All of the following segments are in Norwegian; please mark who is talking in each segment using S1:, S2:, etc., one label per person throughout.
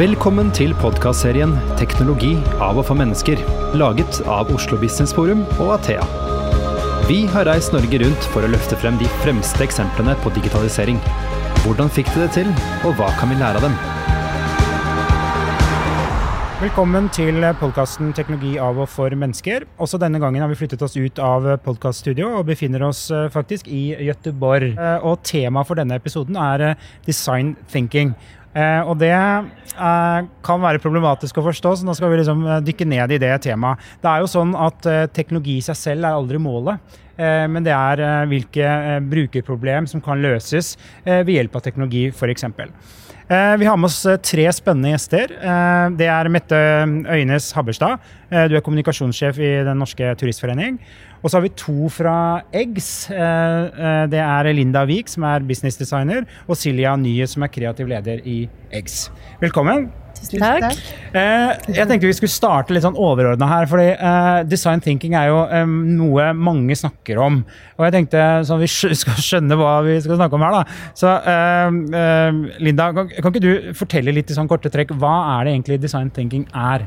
S1: Velkommen til podkastserien 'Teknologi av og for mennesker', laget av Oslo Business Forum og Athea. Vi har reist Norge rundt for å løfte frem de fremste eksemplene på digitalisering. Hvordan fikk de det til, og hva kan vi lære av dem?
S2: Velkommen til podkasten 'Teknologi av og for mennesker'. Også denne gangen har vi flyttet oss ut av podkaststudio og befinner oss eh, faktisk i Gøteborg. Eh, og temaet for denne episoden er eh, design thinking. Og det kan være problematisk å forstå, så nå skal vi liksom dykke ned i det temaet. Det er jo sånn at teknologi i seg selv er aldri målet. Men det er hvilke brukerproblem som kan løses ved hjelp av teknologi, f.eks. Eh, vi har med oss eh, tre spennende gjester. Eh, det er Mette Øynes Habberstad. Du er kommunikasjonssjef i Den norske turistforening. Og så har vi to fra Eggs. Det er Linda Wiik, som er businessdesigner, og Silja Nye, som er kreativ leder i Eggs. Velkommen.
S3: Tusen takk.
S2: Eh, jeg tenkte vi skulle starte litt sånn overordna her. fordi eh, Design thinking er jo eh, noe mange snakker om. Og jeg tenkte sånn vi skal skjønne hva vi skal snakke om her, da. Så Linda, kan, kan, ikke du fortelle litt i sånn korte trekk, hva er det egentlig design thinking er?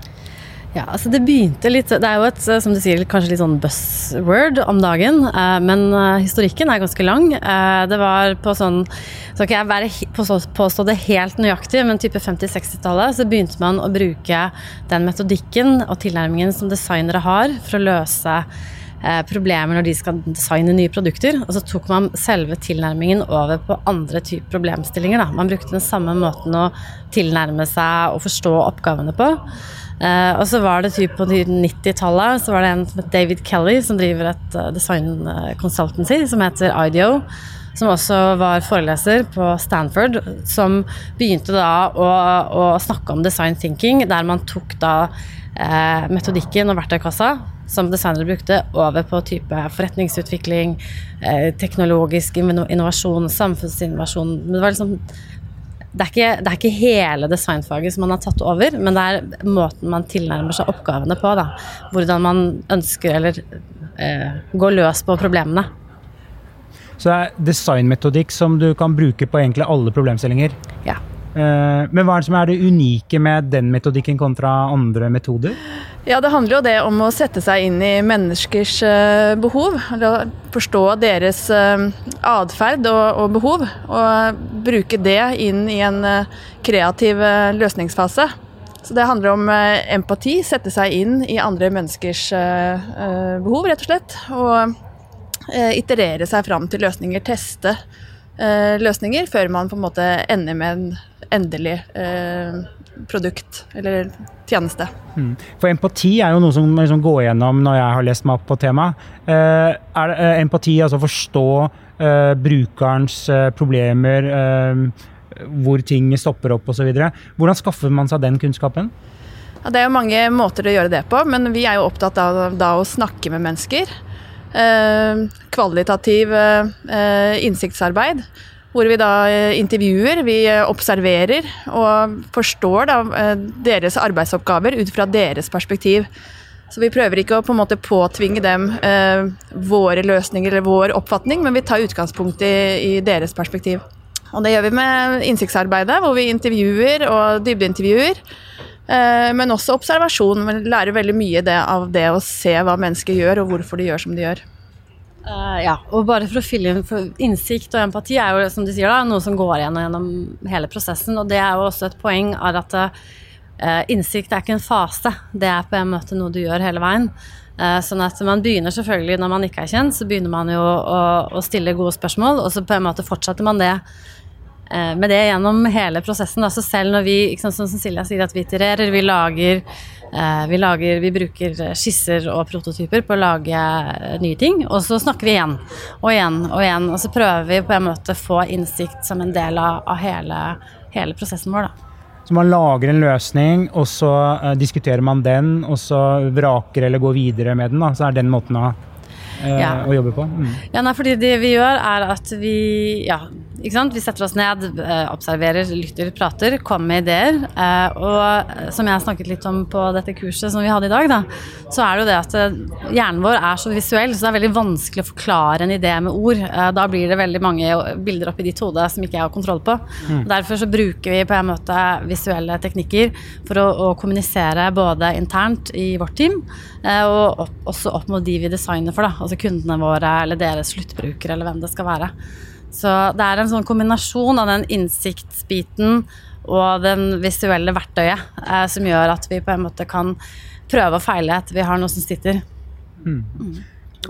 S3: Ja, altså det begynte litt Det er jo et som du sier, kanskje litt sånn buzzword om dagen, eh, men eh, historikken er ganske lang. Eh, det var på sånn Skal ikke jeg være, påstå det helt nøyaktig, men type 50-60-tallet så begynte man å bruke den metodikken og tilnærmingen som designere har for å løse problemer når de skal designe nye produkter. Og så tok man selve tilnærmingen over på andre typer problemstillinger. Da. Man brukte den samme måten å tilnærme seg og forstå oppgavene på. Uh, og så var det typ på 90-tallet så var det en som het David Kelly, som driver et uh, design consultancy som heter IDEO. Som også var foreleser på Stanford, som begynte da å, å snakke om design thinking, der man tok da uh, metodikken og verktøykassa som designere brukte, over på type forretningsutvikling, teknologisk innovasjon, samfunnsinnovasjon. Det var liksom det er, ikke, det er, ikke, hele designfaget som man har tatt over, men det er måten man tilnærmer seg oppgavene på. Da. Hvordan man ønsker eller eh, går løs på problemene.
S2: Så det er designmetodikk som du kan bruke på egentlig alle problemstillinger?
S3: Ja.
S2: Eh, men hva er det som er det unike med den metodikken kontra andre metoder?
S4: Ja, Det handler jo det om å sette seg inn i menneskers eh, behov. Eller forstå deres eh, atferd og, behov. Og bruke det inn i en kreativ løsningsfase. Så det handler om empati, sette seg inn i andre menneskers behov, rett og slett. Og iterere seg fram til løsninger, teste løsninger, før man på en måte ender med en endelig eh, produkt eller tjeneste. Mm.
S2: For empati er jo noe som liksom går gjennom når jeg har lest meg opp på temaet. Eh, er det, eh, empati altså forstå eh, brukerens eh, problemer, eh, hvor ting stopper opp osv. Hvordan skaffer man seg den kunnskapen?
S4: Ja, det er jo mange måter å gjøre det på, men vi er jo opptatt av da, å snakke med mennesker. Kvalitativ innsiktsarbeid hvor vi da eh, intervjuer, vi eh, observerer og forstår da eh, deres arbeidsoppgaver ut fra deres perspektiv. Så vi prøver ikke å på en måte påtvinge dem eh, våre løsninger eller vår oppfatning, men vi tar utgangspunkt i, i, deres perspektiv. Og det gjør vi med innsiktsarbeidet, hvor vi intervjuer og dybdeintervjuer. Eh, men også observasjon. Vi lærer veldig mye det, av det å se hva mennesker gjør, og hvorfor de gjør som de gjør.
S3: Uh, ja, og bare for å fylle inn Innsikt og empati er jo som de sier da, noe som går igjen gjennom hele prosessen. Og det er jo også et poeng av at uh, innsikt er ikke en fase. Det er på en måte noe du gjør hele veien. Uh, sånn at man begynner selvfølgelig når man ikke er kjent, så begynner man jo å, å stille gode spørsmål, og så på en måte fortsetter man det med det gjennom hele prosessen. Så selv når vi, sant, som Silja sier, at vi itererer, vi lager Eh, vi, lager, vi, bruker skisser og prototyper på å lage eh, nye ting, og så snakker vi igjen og igjen og igjen. Og så prøver vi på en måte å få innsikt som en del av, hele, hele, prosessen vår. da.
S2: Så man lager en løsning, og så diskuterer man den, og så vraker eller går videre med den. da, Så er den måten å, uh, ja. å jobbe på. Mm.
S3: Ja, nei, fordi det vi gjør er at vi ja? Vi setter oss ned, eh, observerer, lytter, prater, kommer med ideer. Eh, og som jeg snakket litt om på dette kurset som vi hadde i dag, da, så er det jo det at eh, hjernen vår er så visuell, så det er veldig vanskelig å forklare en idé med ord. Da blir det veldig mange bilder oppi ditt hode som ikke jeg har kontroll på. Mm. Derfor så bruker vi på en måte visuelle teknikker for å, å kommunisere både internt i vårt team, og opp, også opp mot de vi designer for, da, altså kundene våre eller deres sluttbrukere eller hvem det skal være. Så det er en sånn kombinasjon av den innsiktsbiten og den visuelle verktøyet eh, som gjør at vi på en måte kan prøve og feile etter vi har noe som sitter. Mm.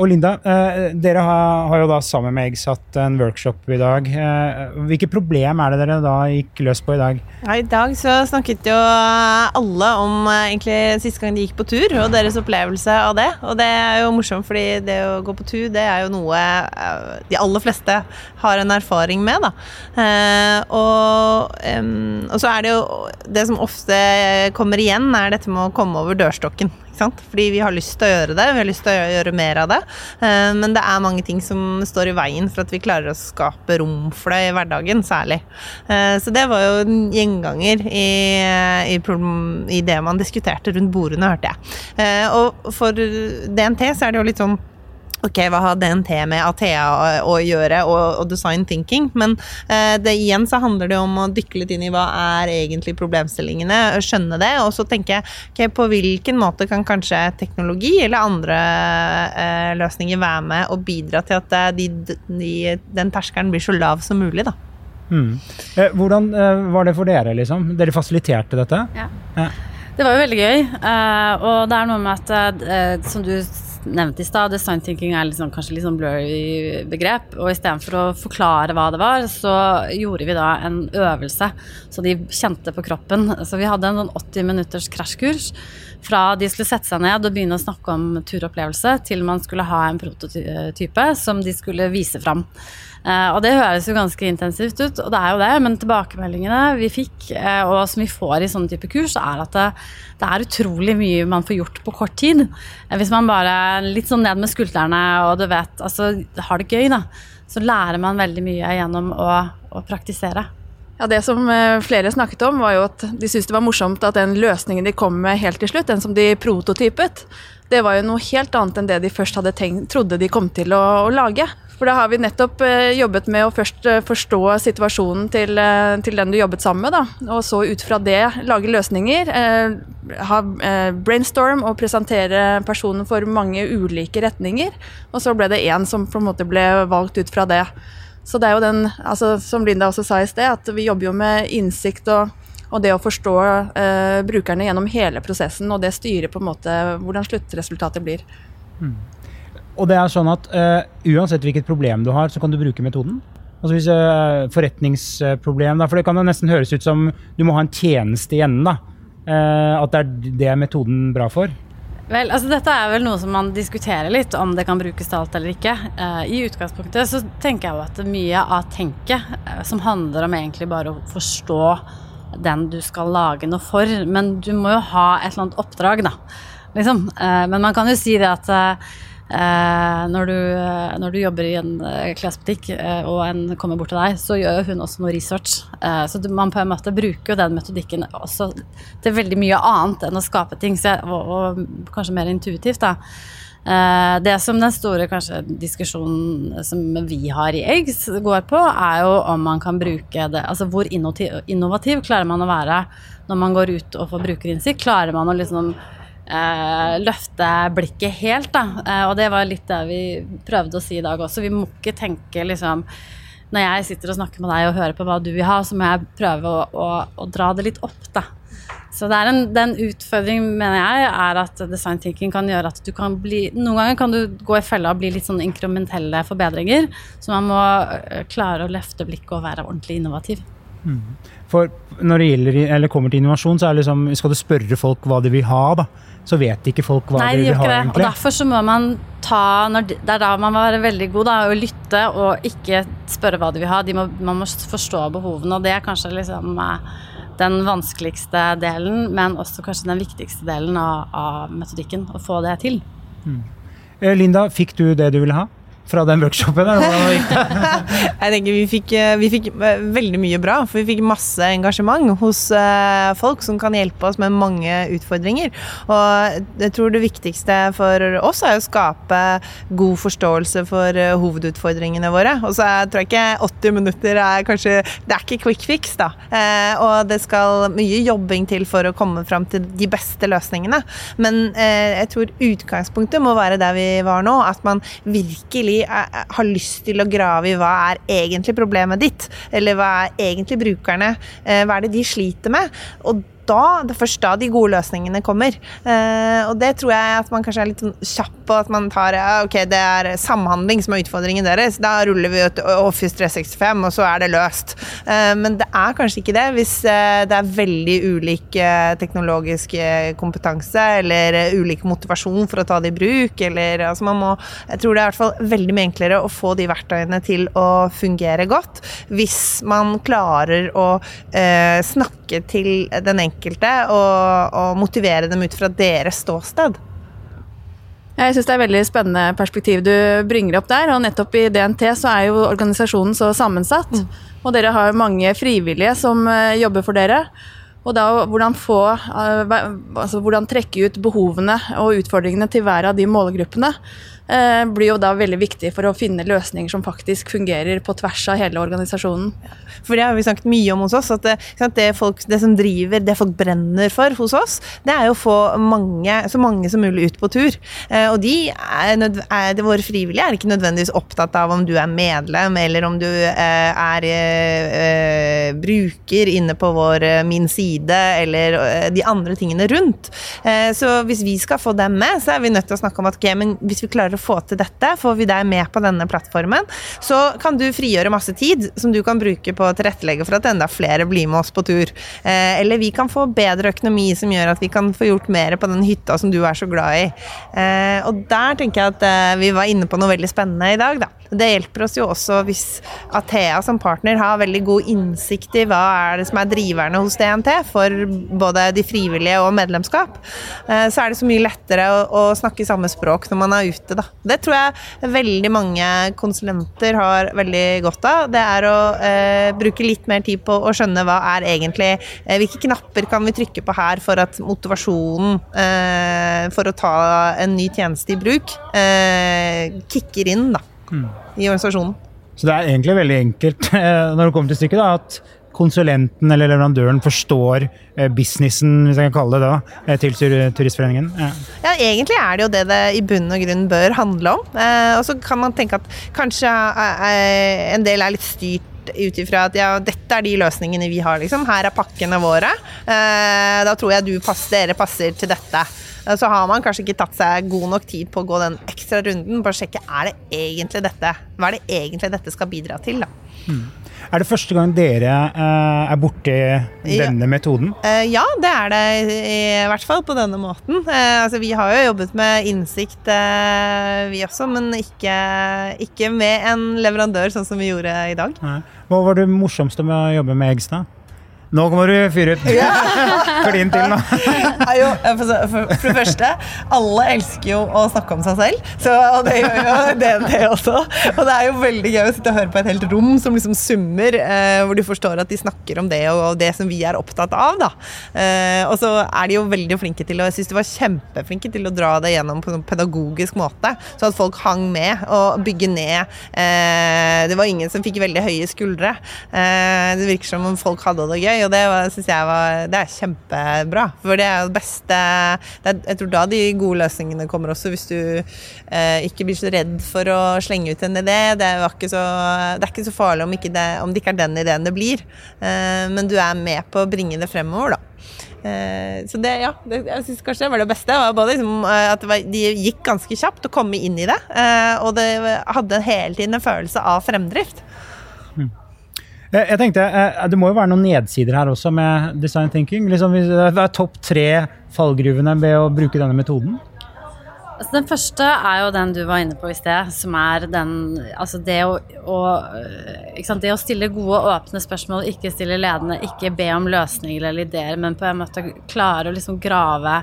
S2: Og Linda, eh, dere har, jo da sammen med Eggs hatt en workshop i dag. Eh, hvilke problem er det dere da gikk løs på i dag?
S5: Ja, I dag så snakket jo alle om eh, egentlig siste gang de gikk på tur, og deres opplevelse av det. Og det er jo morsomt, fordi det å gå på tur, det er jo noe de aller fleste har en erfaring med, da. Og, og så er det jo Det som ofte kommer igjen, er dette med å komme over dørstokken. Fordi vi har lyst til å gjøre det, vi har lyst til å gjøre mer av det. Eh, men det er mange ting som står i veien for at vi klarer å skape rom for det i hverdagen, særlig. Eh, så det var jo en gjenganger i, i, i det man diskuterte rundt bordene, hørte jeg. Eh, og for DNT så er det jo litt sånn ok, hva har DNT med Athea å, å gjøre, og, og, design thinking? Men eh, det, igjen så handler det om å dykke litt inn i hva er egentlig problemstillingene, skjønne det, og så tenke ok, på hvilken måte kan kanskje teknologi eller andre eh, løsninger være med og bidra til at eh, de, de, den terskelen blir så lav som mulig, da.
S2: Mm. Eh, hvordan eh, var det for dere, liksom? Dere fasiliterte dette?
S3: Ja. ja. Det var jo veldig gøy. Uh, og det er noe med at, som du nevnt i stad, design thinking er liksom, kanskje litt sånn blurry begrep. Og istedenfor å forklare hva det var, så gjorde vi da en øvelse så de kjente på kroppen. Så vi hadde en sånn 80 minutters krasjkurs fra de skulle sette seg ned og begynne å snakke om turopplevelse, til man skulle ha en prototype som de skulle vise fram. Uh, og det høres jo ganske intensivt ut, og det er jo det, men tilbakemeldingene vi fikk, uh, og som vi får i sånne type kurs, er at det, det, er utrolig mye man får gjort på kort tid. Uh, hvis man bare litt sånn ned med skuldrene og du vet, altså har det gøy, da, så lærer man veldig mye gjennom å, å praktisere.
S4: Ja, Det som flere snakket om, var jo at de syntes det var morsomt at den løsningen de kom med helt til slutt, den som de prototypet, det var jo noe helt annet enn det de først hadde tenkt, trodde de kom til å, å lage. For da har vi nettopp eh, jobbet med å først eh, forstå situasjonen til, eh, til, den du jobbet sammen med, da. Og så ut fra det lage løsninger. ha brainstorm og presentere personen for mange ulike retninger. Og så ble det én som på en måte ble valgt ut fra det. Så det er jo den, altså, som Linda også sa i sted, at vi jobber jo med innsikt og, og det å forstå eh, brukerne gjennom hele prosessen, og det styrer på en måte hvordan sluttresultatet blir. Mm.
S2: Og det er sånn at uh, uansett hvilket problem du har, så kan du bruke metoden. Altså hvis uh, Forretningsproblem, da, for det kan jo nesten høres ut som du må ha en tjeneste i enden. da. Uh, at det er det metoden bra for.
S3: Vel, altså Dette er vel noe som man diskuterer litt, om det kan brukes til alt eller ikke. Uh, I utgangspunktet så tenker jeg jo at mye av tenket, som handler om egentlig bare å forstå den du skal lage noe for, men du må jo ha et eller annet oppdrag, da. Liksom. Men man kan jo si det at når, du, eh, når, du, jobber i en eh, klesbutikk eh, og en kommer bort til deg, så gjør hun også noe research. Eh, så man på en måte bruker jo den metodikken også til veldig mye annet enn å skape ting, jeg, og, og, kanskje mer intuitivt. da. Eh, det som den store kanskje, diskusjonen som vi har i Eggs går på, er jo om man kan bruke det Altså hvor innovativ, innovativ klarer man å være når man går ut og får brukerinnsikt? Klarer man å liksom eh, løfte blikket helt, da. Eh, og det var litt det vi prøvde å si i dag også. Vi må ikke tenke liksom Når jeg sitter og snakker med deg og hører på hva du vil ha, så må jeg prøve å, å, å dra det litt opp, da. Så det er en, den utfordringen, mener jeg, er at design thinking kan gjøre at du kan bli Noen ganger kan du gå i fella og bli litt sånn inkrementelle forbedringer. Så man må eh, klare å løfte blikket og være ordentlig innovativ.
S2: For når det gjelder, eller kommer til innovasjon, så er det liksom, skal du spørre folk hva de vil ha. da så vet ikke folk hva
S3: Nei,
S2: de vil ha.
S3: Det. egentlig. Og Derfor så må man ta de, Det er da man må være veldig god da, og lytte og ikke spørre hva de vil ha. De må, man må forstå behovene, og det er kanskje liksom eh, den vanskeligste delen, men også kanskje den viktigste delen av, av metodikken. Å få det til. Mm.
S2: Linda, fikk du det du ville ha? Fra den workshopen?
S5: Jeg tenker vi fikk, eh, vi fikk eh, veldig mye bra, for vi fikk masse engasjement hos eh, folk som kan hjelpe oss med mange utfordringer. Og jeg tror det viktigste for oss er å skape god forståelse for hovedutfordringene våre. Og så tror jeg ikke 80 minutter er kanskje Det er ikke quick fix, da. Og det skal mye jobbing til for å komme fram til de beste løsningene. Men jeg tror utgangspunktet må være der vi var nå. At man virkelig er- har lyst til å grave i hva er egentlig problemet ditt. Eller hva er egentlig brukerne eh, Hva er det de sliter med? Og da, det er først da de gode løsningene kommer. Eh, og det tror jeg at man kanskje er litt sånn kjapp på. At man tar ja, ok, det er samhandling som er utfordringen deres. Da ruller vi ut Office 365, og så er det løst. Eh, men det er kanskje ikke det hvis eh, det er veldig ulik eh, teknologisk eh, kompetanse eller ulik motivasjon for å ta det i bruk. Eller, altså man må, jeg tror det er i hvert fall veldig mye enklere å få de verktøyene til å fungere godt hvis man klarer å eh, snakke til den enkelte og, og motivere dem ut fra deres ståsted.
S4: Jeg syns det er et veldig spennende perspektiv du bringer opp der. Og nettopp i DNT så er jo organisasjonen så sammensatt. Og dere har mange frivillige som eh, jobber for dere. Og da hvordan få eh, Altså hvordan trekke ut behovene og utfordringene til hver av de målgruppene. Eh, Blir jo da veldig viktig for å finne løsninger som faktisk fungerer på tvers av hele organisasjonen.
S5: For det har vi snakket mye om hos oss. At det, det, folk, det som driver, det folk brenner for hos oss, det er jo å få mange, så mange som mulig ut på tur. Eh, og de er, er, det, våre frivillige er ikke nødvendigvis opptatt av om du er medlem, eller om du er, er eh, eh, bruker inne på vår eh, Min side, eller eh, de andre tingene rundt. Eh, så hvis vi skal få dem med, så er vi nødt til å snakke om at ok, men hvis vi klarer å få til dette, får vi deg med på denne plattformen, så kan du frigjøre masse tid som du kan bruke på å tilrettelegge for at enda flere blir med oss på tur. Eh, eller vi kan få bedre økonomi som gjør at vi kan få gjort mer på den hytta som du er så glad i. Eh, og der tenker jeg at eh, vi var inne på noe veldig spennende i dag, da. Det hjelper oss jo også hvis Athea som partner har veldig god innsikt i hva er det som er driverne hos DNT for både de frivillige og medlemskap. Så er det så mye lettere å snakke samme språk når man er ute, da. Det tror jeg veldig mange konsulenter har veldig godt av. Det er å eh, bruke litt mer tid på å skjønne hva er egentlig eh, Hvilke knapper kan vi trykke på her for at motivasjonen eh, for å ta en ny tjeneste i bruk eh, kicker inn, da i organisasjonen.
S2: Så det er egentlig veldig enkelt eh, når det kommer til stykket, da, at konsulenten eller leverandøren forstår eh, businessen, hvis jeg kan kalle det da, eh, til Turistforeningen. Ja.
S5: Ja, egentlig er det jo det det i bunn og grunn bør handle om. Eh, og så kan man tenke at kanskje en del er litt styrt ut ifra at ja, dette er de løsningene vi har, liksom. Her er pakkene våre. Eh, da tror jeg du passer, dere passer til dette. Eh, Så har man kanskje ikke tatt seg god nok tid på å gå den ekstra runden på å sjekke er det egentlig dette Hva er det egentlig dette skal bidra til, da.
S2: Er det første gang dere eh, er borti denne metoden?
S5: Eh, ja, det er det i hvert fall på denne måten. Eh, altså, vi har jo jobbet med innsikt, vi også, men ikke, ikke med en leverandør sånn som vi gjorde i dag.
S2: Nei. Hva var det morsomste med å jobbe med Egstad? Nå må du fyre ut klin til nå.
S5: jo, for, for, for det første, alle elsker jo å snakke om seg selv, så, og det gjør jo DNT også. Og det er jo veldig gøy å sitte og høre på et helt rom som liksom summer, eh, hvor du forstår at de snakker om det og, og det som vi er opptatt av. Da. Eh, og så er de jo veldig flinke til å Jeg syns de var kjempeflinke til å dra det gjennom på en pedagogisk måte, så at folk hang med og bygge ned. Eh, det var ingen som fikk veldig høye skuldre. Eh, det virker som om folk hadde det gøy, og det syns jeg var, det er kjempebra. For det er jo det beste det er, Jeg tror da de gode løsningene kommer også, hvis du eh, ikke blir så redd for å slenge ut en idé. Det så, det er ikke så farlig om, ikke det, om det ikke er den ideen det blir, eh, men du er med på å bringe det fremover, da. Eh, så det, ja, det, jeg synes kanskje det var det beste. Var liksom, eh, at var, de gikk ganske kjapt å komme inn i det, eh, og det hadde hele tiden en følelse av fremdrift.
S2: Jeg, jeg tenkte, eh, Det må jo være noen nedsider her også med design thinking. Liksom, Hva er topp tre fallgruvene ved å bruke denne metoden?
S3: Altså, den første er jo den du var inne på i sted, som er den Altså det å, å sant? Det å stille gode og åpne spørsmål, ikke stille ledende, ikke be om løsninger eller ideer, men på en måte klare å liksom grave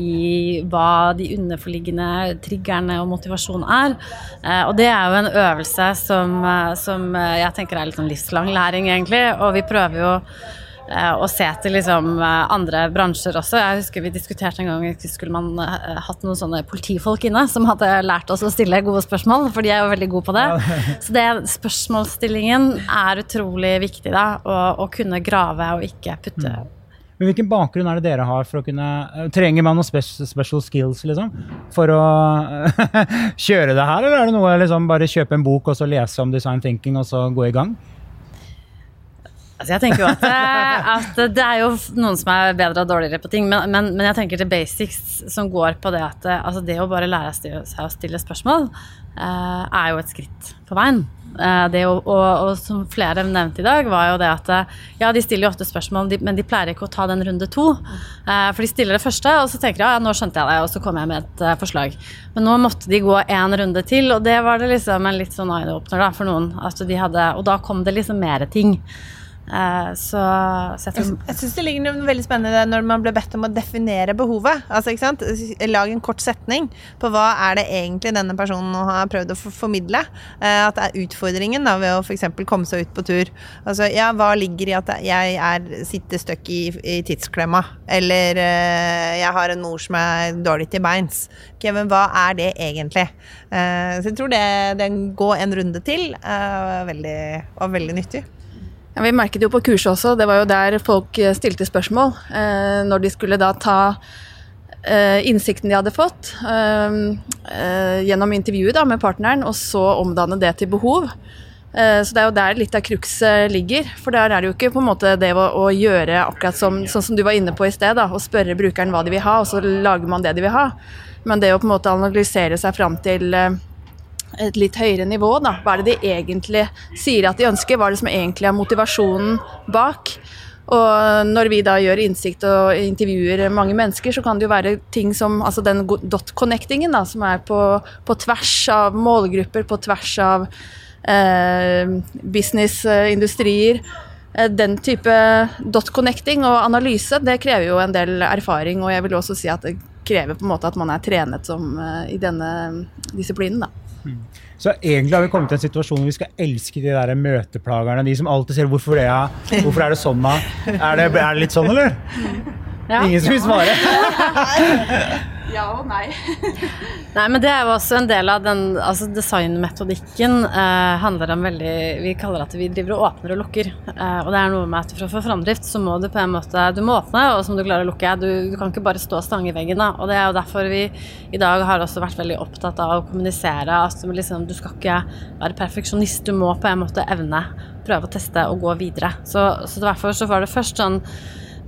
S3: i hva de underforliggende triggerne og motivasjon er. Eh, og det er jo en øvelse som, eh, som jeg tenker er litt sånn livslang læring, egentlig. Og vi prøver jo Eh, og se til liksom eh, andre bransjer også. Jeg husker vi diskuterte en gang skulle man eh, hatt noen sånne politifolk inne som hadde lært oss å stille gode spørsmål, for de er jo veldig gode på det. Så det, spørsmålsstillingen er utrolig viktig, da. Å, å kunne grave og ikke putte
S2: mm. Men Hvilken bakgrunn er det dere har for å kunne Trenger man noen special skills liksom, for å kjøre det her, eller er det noe liksom bare kjøpe en bok og så lese om design thinking og så gå i gang?
S3: Altså jeg tenker jo at, eh, at, det er jo noen som er bedre og dårligere på ting, men, men, men jeg tenker til basics som går på det at eh, altså det å bare lære seg å stille spørsmål, er jo et skritt på veien. Uh, det og, og, og, som flere nevnte i dag, var jo det at ja, de stiller jo ofte spørsmål, men de pleier ikke å ta den runde to. Uh, for de stiller det første, og så tenker de ja, nå skjønte jeg det, og så kommer jeg med et forslag. Men nå måtte de gå én runde til, og det var det liksom en litt sånn eye-opener for noen. Altså de hadde, og da kom det liksom mer ting.
S5: Eh, så, så, jeg, tror... jeg syns det ligger noe veldig spennende når man ble bedt om å definere behovet. Altså, ikke sant? Lag en kort setning på hva er det egentlig denne personen har prøvd å formidle. Eh, at det er utfordringen da, ved å f.eks. komme seg ut på tur. Altså, ja, hva ligger i at jeg er, sitter støkk i, i, tidsklemma? Eller uh, jeg har en mor som er dårlig til beins. Okay, men hva er det egentlig? Så jeg tror det, det går en runde til veldig, og veldig nyttig.
S4: Ja, vi merket jo på kurset også, det var jo der folk eh, stilte spørsmål. Eh, når de skulle da ta eh, innsikten de hadde fått eh, eh gjennom intervjuet da, med partneren, og så omdanne det til behov. Eh, så det er jo der litt av cruxet ligger. For der er det jo ikke på en måte det å, å gjøre akkurat som, sånn som du var inne på i sted, da, å spørre brukeren hva de vil ha, og så lager man det de vil ha. Men det å på en måte analysere seg fram til et litt høyere nivå. Da. Hva er det de egentlig sier at de ønsker? Hva er det som egentlig er motivasjonen bak? Og når vi da gjør innsikt og intervjuer mange mennesker, så kan det jo være ting som altså den dot-connectingen, da, som er på, på, tvers av målgrupper, på tvers av eh, businessindustrier. Eh, den type dot-connecting og analyse, det krever jo en del erfaring, og jeg vil også si at det krever på en måte at man er trenet som, uh, i denne disiplinen. da.
S2: Mm. Så egentlig har vi kommet til en situasjon hvor vi skal elske de der møteplagerne. De som alltid sier 'hvorfor det, ja? Hvorfor er det sånn, da?' Er det, er det litt sånn, eller? Ja. Ingen som vil svare?
S4: Ja og nei.
S3: nei, men det er jo også en del av den altså Designmetodikken eh, handler om veldig Vi kaller det at vi driver og åpner og lukker. Eh, og det er noe med at for å få framdrift, så må du på en måte Du må åpne, og så må du klare å lukke. Du, du kan ikke bare stå og stange i veggen. Da. Og det er jo derfor vi i dag har også vært veldig opptatt av å kommunisere at liksom, du skal ikke være perfeksjonist. Du må på en måte evne prøve å teste og gå videre. Så, så derfor så var det først sånn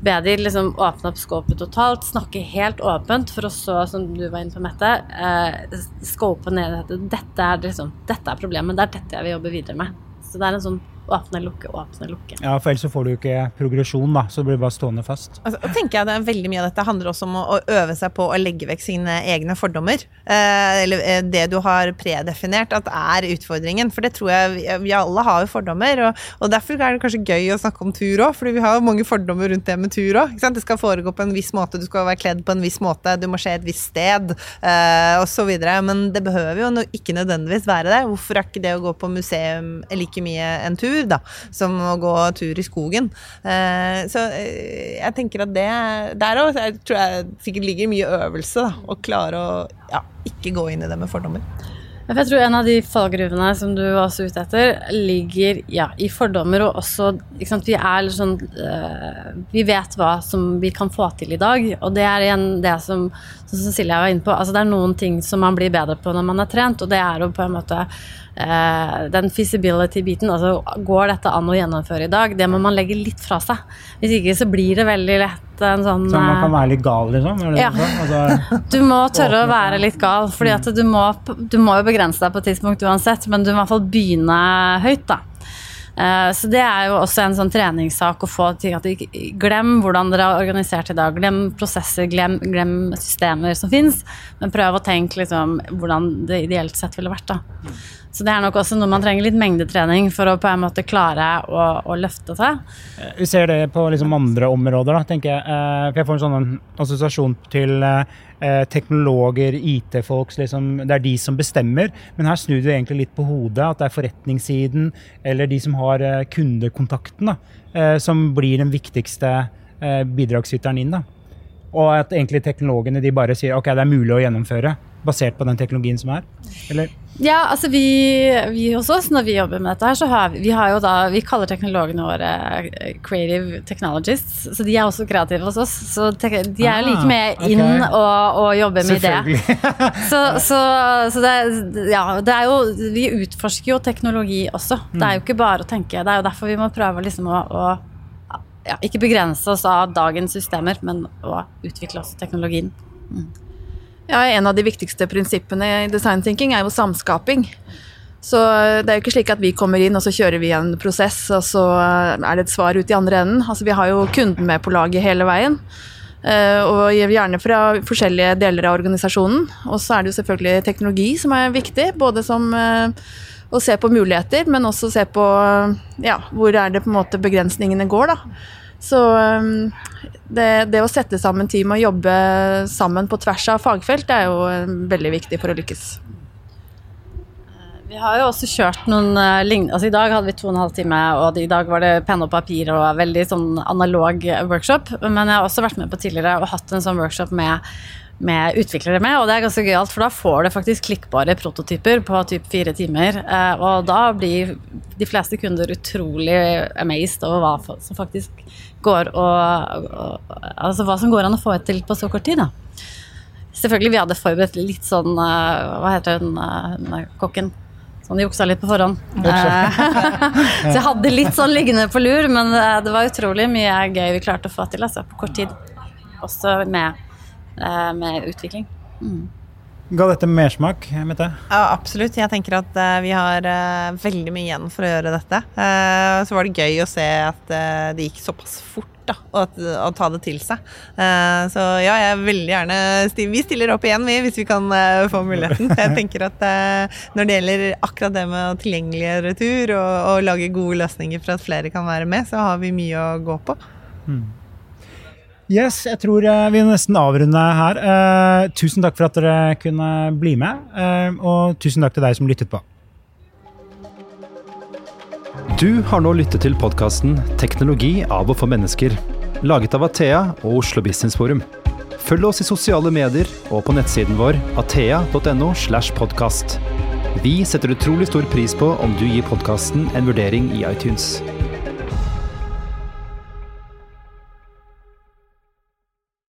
S3: be de liksom åpne opp skåpet totalt, snakke helt åpent, for å så, som du var inne på, Mette, eh, skåpe ned dette. Dette er, liksom, dette er problemet, det er dette jeg vil jobbe videre med. Så det er en sånn åpne, lukke, åpne, lukke.
S2: Ja, for ellers så får du ikke progresjon, da. Så blir du bare stående fast.
S5: Altså, tenker jeg det er Veldig mye av dette handler også om å, å øve seg på å legge vekk sine egne fordommer. Eh, eller eh, det du har predefinert at er utfordringen. For det tror jeg vi, vi alle har jo fordommer. Og, og, derfor er det kanskje gøy å snakke om tur òg, fordi vi har jo mange fordommer rundt det med tur òg. Det skal foregå på en viss måte, du skal være kledd på en viss måte, du må skje et visst sted, eh, osv. Men det behøver jo ikke nødvendigvis være det. Hvorfor er ikke det å gå på museum like mye en tur? Tur, da, som å gå tur i skogen. Eh, så eh, jeg tenker at det Der òg tror jeg sikkert ligger mye øvelse, da, å klare å ja, ikke gå inn i det med fordommer.
S3: Jeg tror en av de fallgruvene som du var også ute etter, ligger ja, i fordommer og også Vi er sånn uh, Vi vet hva som vi kan få til i dag, og det er igjen det som som Cecilia var inne på. Altså, det er noen ting som man blir bedre på når man er trent, og det er jo på en måte eh, den feasibility-biten. Altså går dette an å gjennomføre i dag? Det må man legge litt fra seg. Hvis ikke så blir det veldig lett en sånn
S2: Så man kan være litt gal, liksom?
S3: Ja. Altså, du må tørre å være litt gal, fordi at du må, du må jo begrense deg på et tidspunkt uansett, men du må i hvert fall begynne høyt, da. Eh, så det er jo også en sånn treningssak å få til at glem hvordan dere har organisert i dag. Glem prosesser, glem, glem systemer som fins, men prøv å tenke liksom, hvordan det ideelt sett ville vært. da. Så det er nok også noe man trenger litt mengdetrening for å på en måte klare å, å løfte seg.
S2: Vi ser det på liksom andre områder, da, tenker jeg. Eh, for jeg får en sånn assosiasjon til eh, teknologer, IT-folk. Liksom, det er de som bestemmer. Men her snur du egentlig litt på hodet. At det er forretningssiden eller de som har eh, kundekontakten, da, som blir den viktigste bidragsyteren inn. da. Og at egentlig teknologene de bare sier ok, det er mulig å gjennomføre basert på den teknologien som er? Eller?
S3: Ja, altså vi, vi, hos oss når vi jobber med dette her, så har vi, vi har jo da Vi kaller teknologene våre eh, creative technologists, så de er også kreative hos oss. Så de er ah, like med inn okay. og, og, jobber med det. så, så, så det, ja, det er jo Vi utforsker jo teknologi også. Det er jo ikke bare å tenke. Det er jo derfor vi må prøve liksom å, å ja, ikke begrense oss av dagens systemer, men å utvikle også teknologien. Mm.
S4: Ja, En av de viktigste prinsippene i design thinking er jo samskaping. Så det er jo ikke slik at vi kommer inn og så kjører vi en prosess, og så er det et svar ut i andre enden. Altså Vi har jo kunden med på laget hele veien. Eh, og gjerne fra forskjellige deler av organisasjonen. Og så er det jo selvfølgelig teknologi som er viktig. Både som eh, å se på muligheter, men også se på ja, hvor er det på en måte begrensningene går. da. Så um, det, det, å sette sammen team og jobbe sammen på tvers av fagfelt, er jo um, veldig viktig for å lykkes.
S3: Vi har jo også kjørt noen uh, lignende altså I dag hadde vi to og en halv time, og i dag var det penn og papir og veldig sånn analog workshop. Men jeg har også vært med på tidligere og hatt en sånn workshop med med utviklere med, og det er ganske gøyalt, for da får du faktisk klikkbare prototyper på typ fire timer. Eh, og da blir de fleste kunder utrolig amazed over hva som faktisk går og, og Altså hva som går an å få til på så kort tid, da. Selvfølgelig, vi hadde forberedt litt sånn eh, Hva heter den, eh, kokken? Sånn juksa litt på forhånd. så jeg hadde litt sånn liggende på lur, men det var utrolig mye gøy vi klarte å få til altså, på kort tid. Også med med utvikling. Mm.
S2: Ga dette mersmak, Mette?
S5: Ja, absolutt. Jeg tenker at uh, vi har uh, veldig mye igjen for å gjøre dette. Uh, så var det gøy å se at det gikk såpass fort, da, og å ta det til seg. så ja, jeg veldig gjerne sti Vi stiller opp igjen, vi, hvis vi kan få muligheten. Jeg tenker at når det gjelder akkurat det med å tilgjengelige tur og, og, lage gode løsninger for at flere kan være med, så har vi mye å gå på. Mm.
S2: Yes, jeg tror uh, vi nesten avrunder her. Uh, tusen takk for at dere kunne bli med, uh, og tusen takk til deg som lyttet på.
S1: Du har nå lyttet til podkasten 'Teknologi av og for mennesker', laget av Athea og Oslo Business Forum. Følg oss i sosiale medier og på nettsiden vår athea.no. slash podcast. Vi setter utrolig stor pris på om du gir podkasten en vurdering i iTunes.